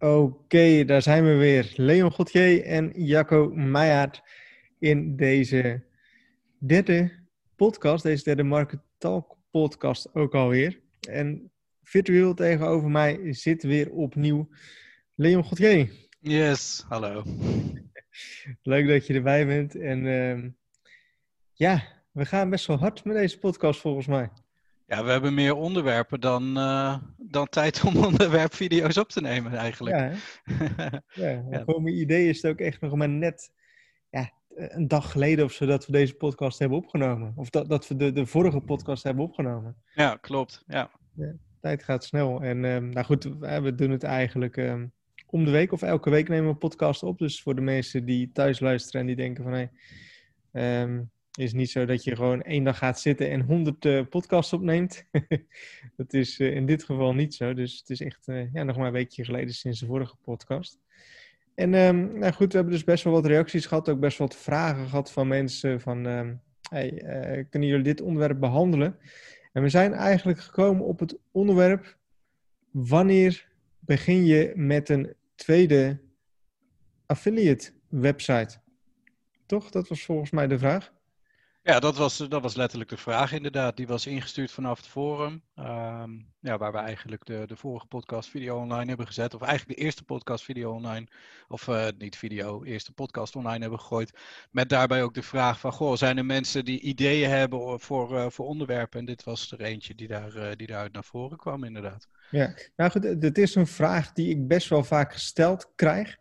Oké, daar zijn we weer. Leon Gauthier en Jacco Meijer in deze derde podcast, deze derde Market Talk podcast ook alweer. En virtueel tegenover mij zit weer opnieuw Leon Gauthier. Yes, hallo. Leuk dat je erbij bent. En uh, ja, we gaan best wel hard met deze podcast volgens mij. Ja, we hebben meer onderwerpen dan, uh, dan tijd om onderwerpvideo's op te nemen eigenlijk. Ja, ja, ja. voor mijn idee is het ook echt nog maar net ja, een dag geleden of zo dat we deze podcast hebben opgenomen. Of dat, dat we de, de vorige podcast hebben opgenomen. Ja, klopt. Ja. ja tijd gaat snel. En um, nou goed, we doen het eigenlijk um, om de week of elke week nemen we een podcast op. Dus voor de mensen die thuis luisteren en die denken van hé, hey, um, is niet zo dat je gewoon één dag gaat zitten en honderd uh, podcasts opneemt. dat is uh, in dit geval niet zo. Dus het is echt uh, ja, nog maar een weekje geleden sinds de vorige podcast. En um, nou goed, we hebben dus best wel wat reacties gehad. Ook best wel wat vragen gehad van mensen van... Hey, kunnen jullie dit onderwerp behandelen? En we zijn eigenlijk gekomen op het onderwerp... Wanneer begin je met een tweede affiliate website? Toch? Dat was volgens mij de vraag. Ja, dat was, dat was letterlijk de vraag inderdaad. Die was ingestuurd vanaf het forum. Um, ja, waar we eigenlijk de, de vorige podcast video online hebben gezet. Of eigenlijk de eerste podcast video online. Of uh, niet video, eerste podcast online hebben gegooid. Met daarbij ook de vraag van, goh, zijn er mensen die ideeën hebben voor, uh, voor onderwerpen? En dit was er eentje die, daar, uh, die daaruit naar voren kwam inderdaad. Ja, nou goed, dit is een vraag die ik best wel vaak gesteld krijg.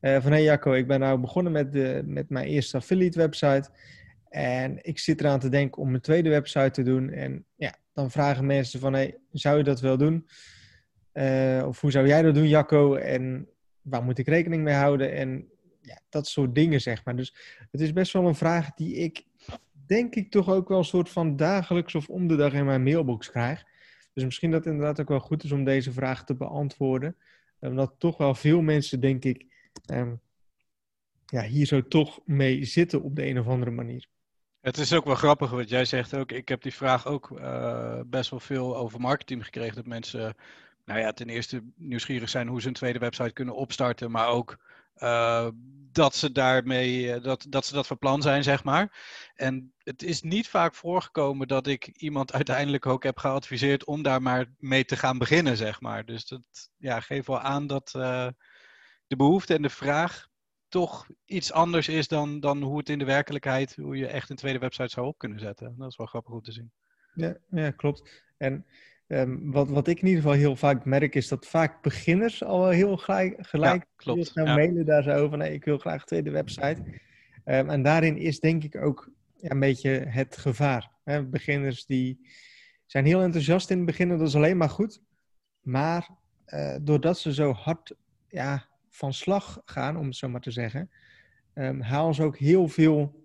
van, hé hey Jacco, ik ben nou begonnen met, de, met mijn eerste affiliate website... En ik zit eraan te denken om een tweede website te doen. En ja, dan vragen mensen van, hey, zou je dat wel doen? Uh, of hoe zou jij dat doen, Jacco? En waar moet ik rekening mee houden? En ja, dat soort dingen, zeg maar. Dus het is best wel een vraag die ik, denk ik, toch ook wel een soort van dagelijks of om de dag in mijn mailbox krijg. Dus misschien dat het inderdaad ook wel goed is om deze vraag te beantwoorden. Omdat toch wel veel mensen, denk ik, um, ja, hier zo toch mee zitten op de een of andere manier. Het is ook wel grappig wat jij zegt ook. Ik heb die vraag ook uh, best wel veel over marketing gekregen. Dat mensen, nou ja, ten eerste nieuwsgierig zijn hoe ze een tweede website kunnen opstarten. Maar ook uh, dat ze daarmee, dat, dat ze dat van plan zijn, zeg maar. En het is niet vaak voorgekomen dat ik iemand uiteindelijk ook heb geadviseerd om daar maar mee te gaan beginnen, zeg maar. Dus dat ja, geeft wel aan dat de behoefte en de vraag toch iets anders is dan, dan hoe het in de werkelijkheid, hoe je echt een tweede website zou op kunnen zetten. Dat is wel grappig om te zien. Ja, ja klopt. En um, wat, wat ik in ieder geval heel vaak merk, is dat vaak beginners al heel gelijk, gelijk ja, klopt. ja. mailen daar zo over. Nee, ik wil graag een tweede website. Um, en daarin is denk ik ook ja, een beetje het gevaar. Hè? Beginners die zijn heel enthousiast in het begin, dat is alleen maar goed. Maar uh, doordat ze zo hard ja, van slag gaan, om het zo maar te zeggen, um, halen ze ook heel veel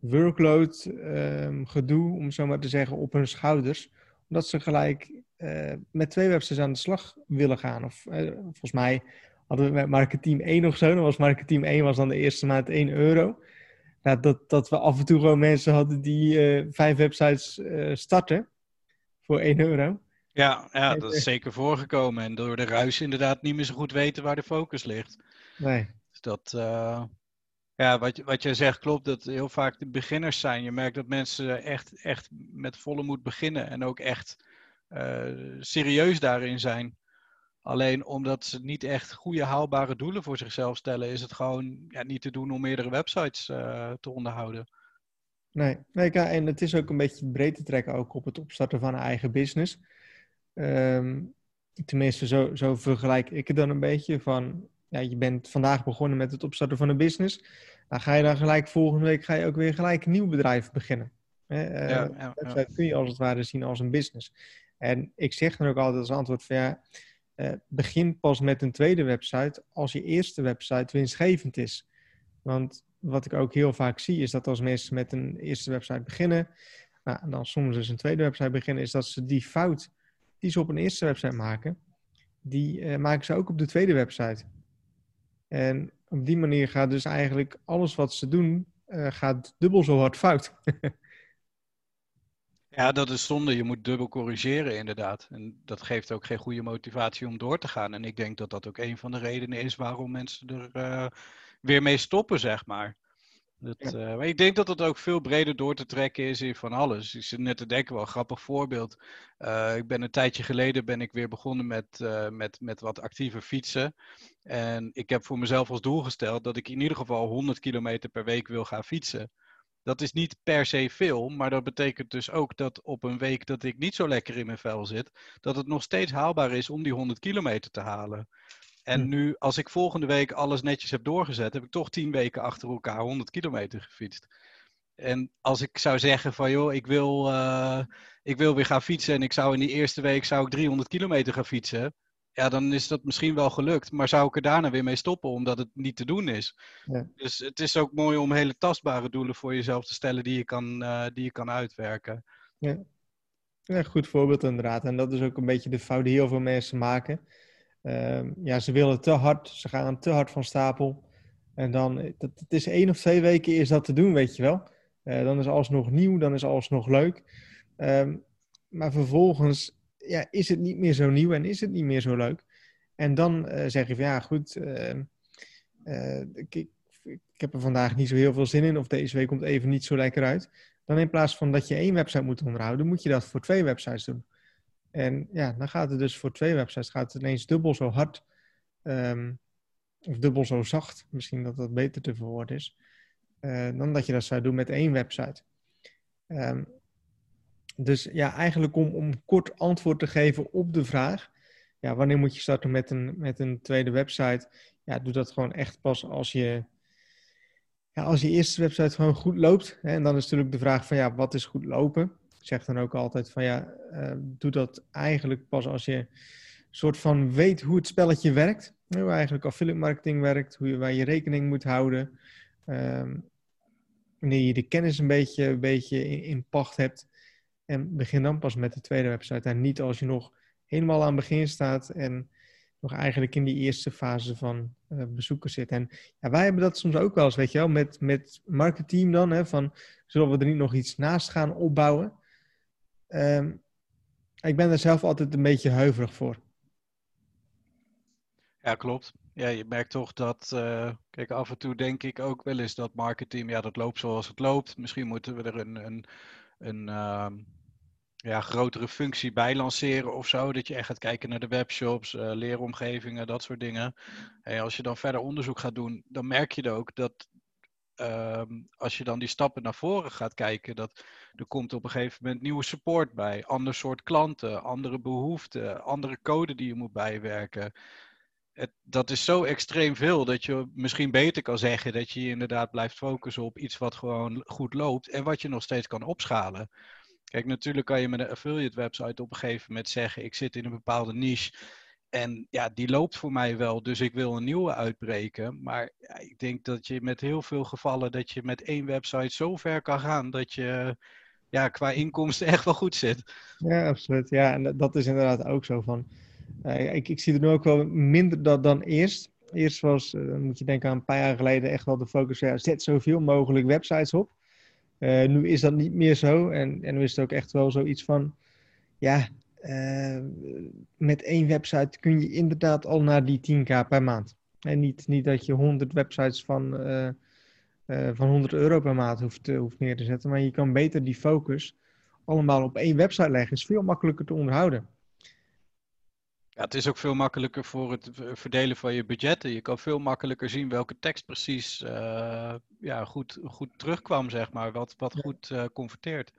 workload, um, gedoe, om het zo maar te zeggen, op hun schouders. Omdat ze gelijk uh, met twee websites aan de slag willen gaan. Of uh, volgens mij hadden we met Marketeam 1 of zo. Dan was Marketeam 1 was dan de eerste maand 1 euro. Nou, dat, dat we af en toe gewoon mensen hadden die uh, vijf websites starten voor 1 euro. Ja, ja, dat is zeker voorgekomen. En door de ruis inderdaad niet meer zo goed weten waar de focus ligt. Nee. Dus dat, uh, ja, wat, wat jij zegt klopt, dat heel vaak de beginners zijn. Je merkt dat mensen echt, echt met volle moed beginnen en ook echt uh, serieus daarin zijn. Alleen omdat ze niet echt goede haalbare doelen voor zichzelf stellen, is het gewoon ja, niet te doen om meerdere websites uh, te onderhouden. Nee, nee en het is ook een beetje breed te trekken ook op het opstarten van een eigen business. Um, tenminste, zo, zo vergelijk ik het dan een beetje van, ja, je bent vandaag begonnen met het opstarten van een business. Dan ga je dan gelijk volgende week ga je ook weer gelijk een nieuw bedrijf beginnen. Hè? Uh, ja, website ja. kun je als het ware zien als een business. En ik zeg dan ook altijd als antwoord van ja, uh, begin pas met een tweede website als je eerste website winstgevend is. Want wat ik ook heel vaak zie is dat als mensen met een eerste website beginnen, nou, en dan soms dus een tweede website beginnen, is dat ze die fout die ze op een eerste website maken, die uh, maken ze ook op de tweede website. En op die manier gaat dus eigenlijk alles wat ze doen, uh, gaat dubbel zo hard fout. Ja, dat is zonde. Je moet dubbel corrigeren, inderdaad. En dat geeft ook geen goede motivatie om door te gaan. En ik denk dat dat ook een van de redenen is waarom mensen er uh, weer mee stoppen, zeg maar. Dat, uh, maar ik denk dat het ook veel breder door te trekken is in van alles. Ik zit net te denken, wel een grappig voorbeeld. Uh, ik ben een tijdje geleden ben ik weer begonnen met, uh, met, met wat actiever fietsen. En ik heb voor mezelf als doel gesteld dat ik in ieder geval 100 kilometer per week wil gaan fietsen. Dat is niet per se veel, maar dat betekent dus ook dat op een week dat ik niet zo lekker in mijn vel zit, dat het nog steeds haalbaar is om die 100 kilometer te halen. En hm. nu, als ik volgende week alles netjes heb doorgezet, heb ik toch 10 weken achter elkaar 100 kilometer gefietst. En als ik zou zeggen van joh, ik wil, uh, ik wil weer gaan fietsen en ik zou in die eerste week zou ik 300 kilometer gaan fietsen ja, dan is dat misschien wel gelukt. Maar zou ik er daarna weer mee stoppen, omdat het niet te doen is. Ja. Dus het is ook mooi om hele tastbare doelen voor jezelf te stellen die je kan, uh, die je kan uitwerken. Ja. ja, goed voorbeeld inderdaad. En dat is ook een beetje de fout die heel veel mensen maken. Uh, ja, ze willen te hard, ze gaan te hard van stapel. En dan, dat, het is één of twee weken is dat te doen, weet je wel. Uh, dan is alles nog nieuw, dan is alles nog leuk. Um, maar vervolgens ja, is het niet meer zo nieuw en is het niet meer zo leuk. En dan uh, zeg je van ja, goed, uh, ik, ik, heb er vandaag niet zo heel veel zin in of deze week komt even niet zo lekker uit. Dan in plaats van dat je één website moet onderhouden, moet je dat voor twee websites doen. En ja, dan gaat het dus voor twee websites gaat het ineens dubbel zo hard um, of dubbel zo zacht, misschien dat dat beter te verwoorden is, dan dat je dat zou doen met één website. Um, dus ja, eigenlijk om, om kort antwoord te geven op de vraag, ja, wanneer moet je starten met een, met een tweede website? Ja, doe dat gewoon echt pas als je, ja, als je eerste website gewoon goed loopt. Hè, en dan is natuurlijk de vraag van ja, wat is goed lopen? Zeg dan ook altijd van ja, uh, doe dat eigenlijk pas als je soort van weet hoe het spelletje werkt. Hoe eigenlijk affiliate marketing werkt, hoe je, waar je rekening moet houden. Um, wanneer je de kennis een beetje, een beetje in, pacht hebt. En begin dan pas met de tweede website. En niet als je nog helemaal aan het begin staat en nog eigenlijk in die eerste fase van uh, bezoekers zit. En ja, wij hebben dat soms ook wel eens, weet je wel, met, met marketing dan, hè, van zullen we er niet nog iets naast gaan opbouwen? Um, ik ben er zelf altijd een beetje huiverig voor. Ja, klopt. Ja, je merkt toch dat, uh, kijk, af en toe denk ik ook wel eens dat marketing, ja, dat loopt zoals het loopt. Misschien moeten we er een, een, een uh, ja, grotere functie bij lanceren of zo. Dat je echt gaat kijken naar de webshops, uh, leeromgevingen, dat soort dingen. En als je dan verder onderzoek gaat doen, dan merk je ook dat uh, als je dan die stappen naar voren gaat kijken, dat er komt op een gegeven moment nieuwe support bij, ander soort klanten, andere behoeften, andere code die je moet bijwerken. Het, dat is zo extreem veel dat je misschien beter kan zeggen dat je inderdaad blijft focussen op iets wat gewoon goed loopt en wat je nog steeds kan opschalen. Kijk, natuurlijk kan je met een affiliate website op een gegeven moment zeggen: ik zit in een bepaalde niche. En ja, die loopt voor mij wel, dus ik wil een nieuwe uitbreken. Maar ik denk dat je met heel veel gevallen dat je met één website zo ver kan gaan dat je ja, qua inkomsten echt wel goed zit. Ja, absoluut. Ja, en dat is inderdaad ook zo van. Uh, ik, ik zie er nu ook wel minder dan, dan eerst. Eerst was, uh, moet je denken aan een paar jaar geleden, echt wel de focus, ja, zet zoveel mogelijk websites op. Uh, nu is dat niet meer zo. En, en nu is het ook echt wel zoiets van, ja, uh, met één website kun je inderdaad al naar die 10k per maand. En niet, niet dat je 100 websites van, uh, van 100 euro per maand hoeft, hoeft neer te zetten. Maar je kan beter die focus allemaal op één website leggen. is veel makkelijker te onderhouden. Ja, het is ook veel makkelijker voor het verdelen van je budgetten. Je kan veel makkelijker zien welke tekst precies uh, ja, goed, goed terugkwam, zeg maar. Wat, wat goed uh, converteert.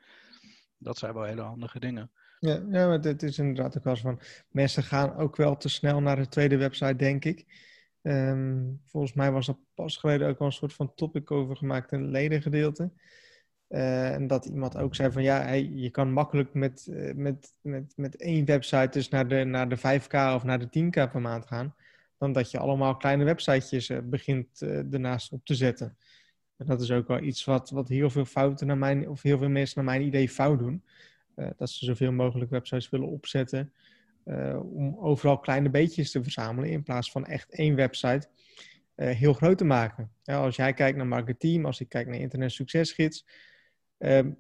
Dat zijn wel hele handige dingen. Ja, ja maar het is inderdaad ook wel van... Mensen gaan ook wel te snel naar de tweede website, denk ik. Um, volgens mij was er pas geleden ook al een soort van topic over gemaakt in het ledengedeelte. Uh, en dat iemand ook zei van ja, je kan makkelijk met, uh, met, met, met één website dus naar de, naar de 5k of naar de 10k per maand gaan. Dan dat je allemaal kleine websitejes uh, begint ernaast op te zetten. En dat is ook wel iets wat, wat heel veel fouten naar mijn, of heel veel mensen naar mijn idee fout doen. Dat ze zoveel mogelijk websites willen opzetten. om overal kleine beetjes te verzamelen in plaats van echt één website heel groot te maken. Ja, als jij kijkt naar Marketeam, als ik kijk naar Internet Succesgids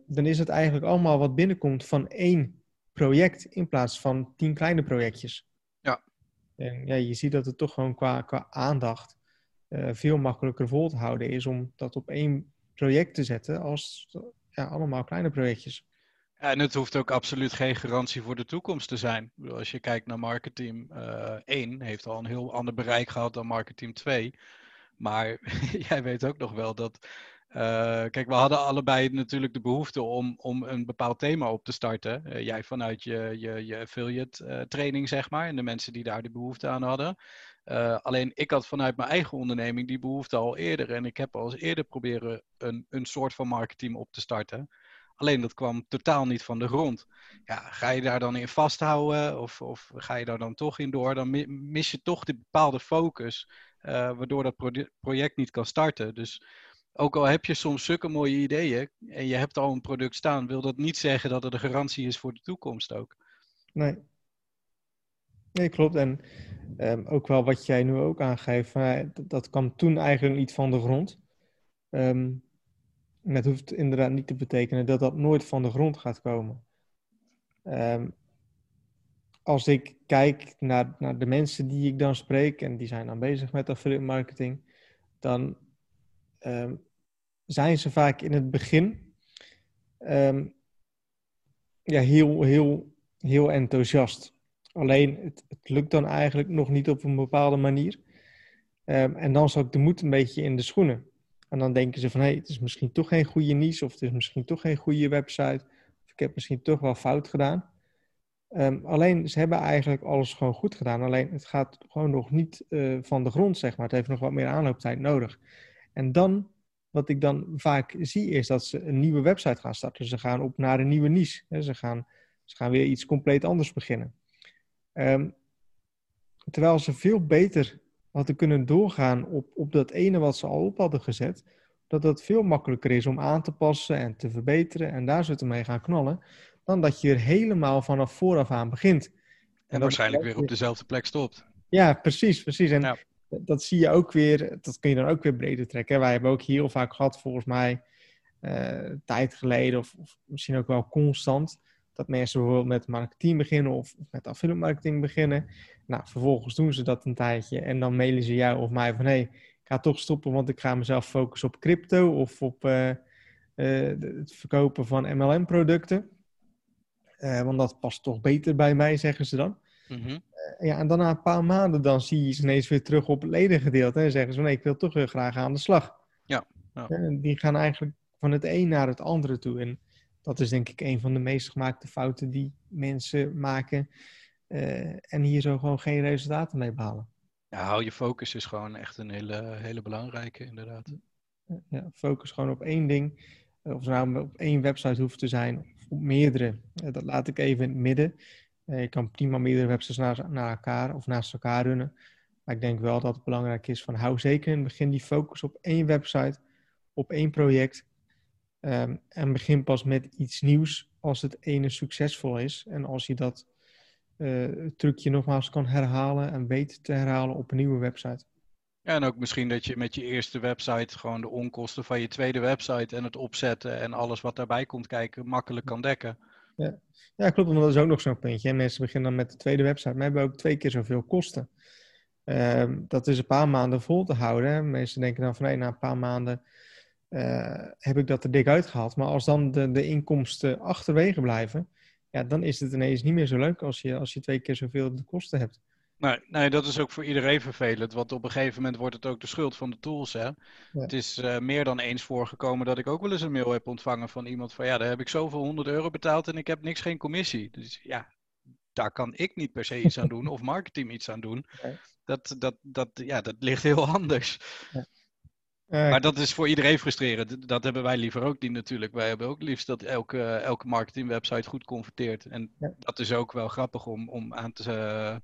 dan is het eigenlijk allemaal wat binnenkomt van één project in plaats van tien kleine projectjes. Ja. En ja, je ziet dat het toch gewoon qua, qua aandacht uh, veel makkelijker vol te houden is om dat op één project te zetten als ja, allemaal kleine projectjes. En het hoeft ook absoluut geen garantie voor de toekomst te zijn. Als je kijkt naar marketing uh, 1, heeft al een heel ander bereik gehad dan marketing 2. Maar jij weet ook nog wel dat. Uh, kijk, we hadden allebei natuurlijk de behoefte om, om een bepaald thema op te starten. Uh, jij vanuit je, je, je affiliate training, zeg maar, en de mensen die daar de behoefte aan hadden. alleen ik had vanuit mijn eigen onderneming die behoefte al eerder. En ik heb al eens eerder proberen een, een soort van marketing op te starten. Alleen dat kwam totaal niet van de grond. Ja, ga je daar dan in vasthouden of, of ga je daar dan toch in door? Dan mis je toch die bepaalde focus, uh, waardoor dat pro project niet kan starten. Dus ook al heb je soms zulke mooie ideeën en je hebt al een product staan, wil dat niet zeggen dat het een garantie is voor de toekomst ook. Nee. Nee, klopt. En um, ook wel wat jij nu ook aangeeft, dat, dat kwam toen eigenlijk niet van de grond. Um, en dat hoeft inderdaad niet te betekenen dat dat nooit van de grond gaat komen. Um, als ik kijk naar, naar de mensen die ik dan spreek en die zijn dan bezig met affiliate marketing, dan um, zijn ze vaak in het begin um, ja, heel, heel, heel enthousiast. Alleen het, het, lukt dan eigenlijk nog niet op een bepaalde manier. en dan zal ik de moed een beetje in de schoenen. En dan denken ze van, hé, hey, het is misschien toch geen goede niche, of het is misschien toch geen goede website, of ik heb misschien toch wel fout gedaan. Um, alleen, ze hebben eigenlijk alles gewoon goed gedaan. Alleen, het gaat gewoon nog niet uh, van de grond, zeg maar. Het heeft nog wat meer aanlooptijd nodig. En dan, wat ik dan vaak zie, is dat ze een nieuwe website gaan starten. Ze gaan op naar een nieuwe niche. Hè. Ze, gaan, ze gaan weer iets compleet anders beginnen. Um, terwijl ze veel beter hadden kunnen doorgaan op, op dat ene wat ze al op hadden gezet, dat dat veel makkelijker is om aan te passen en te verbeteren en daar zitten mee gaan knallen, dan dat je er helemaal vanaf vooraf aan begint. En, en waarschijnlijk weer op dezelfde plek stopt. Ja, precies, precies. En ja. dat zie je ook weer, dat kun je dan ook weer breder trekken. Wij hebben ook hier heel vaak gehad, volgens mij, uh, tijd geleden, of, of, misschien ook wel constant, dat mensen bijvoorbeeld met marketing beginnen of, met affiliate marketing beginnen. Nou, vervolgens doen ze dat een tijdje en dan mailen ze jou of mij van hé, hey, ik ga toch stoppen, want ik ga mezelf focussen op crypto of op uh, uh, het verkopen van MLM-producten. Uh, want dat past toch beter bij mij, zeggen ze dan. Mm -hmm. ja, en dan na een paar maanden dan zie je ze ineens weer terug op het ledengedeelte en zeggen ze van nee, ik wil toch weer graag aan de slag. Ja. ja. die gaan eigenlijk van het een naar het andere toe. En dat is denk ik een van de meest gemaakte fouten die mensen maken. Uh, en hier zo gewoon geen resultaten mee behalen. Ja, hou je focus is gewoon echt een hele, hele belangrijke, inderdaad. Ja, focus gewoon op één ding. Of het nou op één website hoeft te zijn, of op meerdere. Dat laat ik even in het midden. Eh, je kan prima meerdere websites naar, naar elkaar of naast elkaar runnen. Maar ik denk wel dat het belangrijk is van hou zeker in het begin die focus op één website, op één project. Um, en begin pas met iets nieuws als het ene succesvol is. En als je dat uh, trucje nogmaals kan herhalen en weet te herhalen op een nieuwe website. Ja, en ook misschien dat je met je eerste website gewoon de onkosten van je tweede website en het opzetten en alles wat daarbij komt kijken makkelijk kan dekken. Ja, ja klopt, want dat is ook nog zo'n puntje. Mensen beginnen dan met de tweede website, maar hebben ook twee keer zoveel kosten. Uh, dat is een paar maanden vol te houden. Mensen denken dan van nee, na een paar maanden uh, heb ik dat er dik uitgehaald. Maar als dan de, de inkomsten achterwege blijven, ja, dan is het ineens niet meer zo leuk als je, als je twee keer zoveel de kosten hebt. Nee, nee, dat is ook voor iedereen vervelend. Want op een gegeven moment wordt het ook de schuld van de tools. Hè? Ja. Het is uh, meer dan eens voorgekomen dat ik ook wel eens een mail heb ontvangen van iemand van ja, daar heb ik zoveel honderd euro betaald en ik heb niks, geen commissie. Dus ja, daar kan ik niet per se iets aan doen of marketing iets aan doen. Dat, dat, dat, ja, dat ligt heel anders. Ja. Uh, maar dat is voor iedereen frustrerend. Dat hebben wij liever ook niet natuurlijk. Wij hebben ook liefst dat elke, elke marketingwebsite goed converteert. En ja. dat is ook wel grappig om, om aan te... Uh,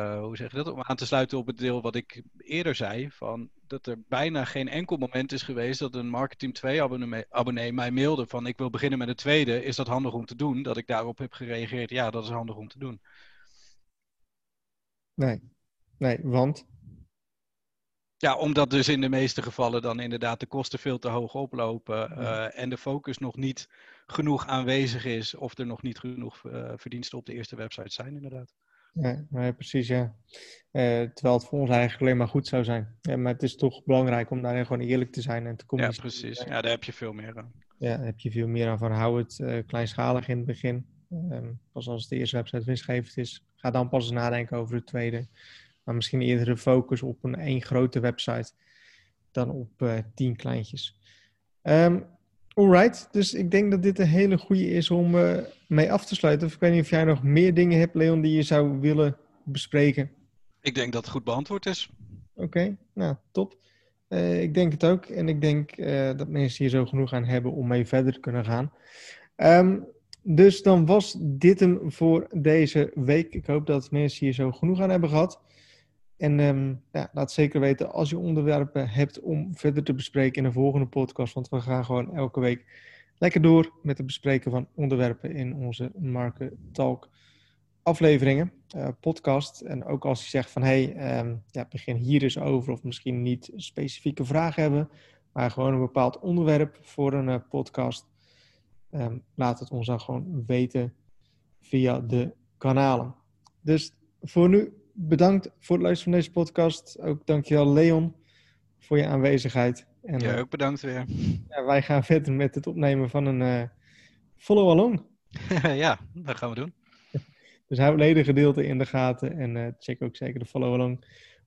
uh, hoe zeg je dat? Om aan te sluiten op het deel wat ik eerder zei. Van dat er bijna geen enkel moment is geweest dat een marketing 2 abonnee, abonnee mij mailde van ik wil beginnen met een tweede. Is dat handig om te doen? Dat ik daarop heb gereageerd. Ja, dat is handig om te doen. Nee. Nee, want Ja, omdat dus in de meeste gevallen dan inderdaad de kosten veel te hoog oplopen uh, en de focus nog niet genoeg aanwezig is of er nog niet genoeg uh, verdiensten op de eerste website zijn inderdaad. Ja, precies ja. Uh, terwijl het voor ons eigenlijk alleen maar goed zou zijn. Ja, maar het is toch belangrijk om daarin gewoon eerlijk te zijn en te communiceren. Ja, precies. Ja, daar heb je veel meer aan. Ja, daar heb je veel meer aan van hou het kleinschalig in het begin. Um, pas als de eerste website winstgevend is, ga dan pas eens nadenken over de tweede. Maar misschien eerder de focus op een één grote website dan op uh, tien kleintjes. Um, alright, dus ik denk dat dit een hele goede is om uh, mee af te sluiten. Of ik weet niet of jij nog meer dingen hebt, Leon, die je zou willen bespreken. Ik denk dat het goed beantwoord is. Oké, nou top. Uh, ik denk het ook. En ik denk dat mensen hier zo genoeg aan hebben om mee verder te kunnen gaan. Um, dus dan was dit hem voor deze week. Ik hoop dat mensen hier zo genoeg aan hebben gehad. En um, ja, laat zeker weten als je onderwerpen hebt om verder te bespreken in een volgende podcast. Want we gaan gewoon elke week lekker door met het bespreken van onderwerpen in onze Market Talk afleveringen, uh, podcast. En ook als je zegt van hey, um, ja, begin hier eens over of misschien niet specifieke vragen hebben, maar gewoon een bepaald onderwerp voor een uh, podcast. Um, laat het ons dan gewoon weten via de kanalen. Dus voor nu bedankt voor het luisteren van deze podcast. Ook dankjewel Leon voor je aanwezigheid. En, ja, eh, ook bedankt weer. Ja, wij gaan verder met het opnemen van een uh, follow-along. ja, dat gaan we doen. Dus hou het ledengedeelte in de gaten en uh, check ook zeker de follow-along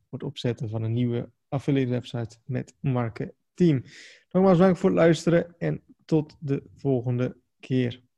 voor het opzetten van een nieuwe affiliate website met Marke Team. Nogmaals bedankt voor het luisteren en tot de volgende keer.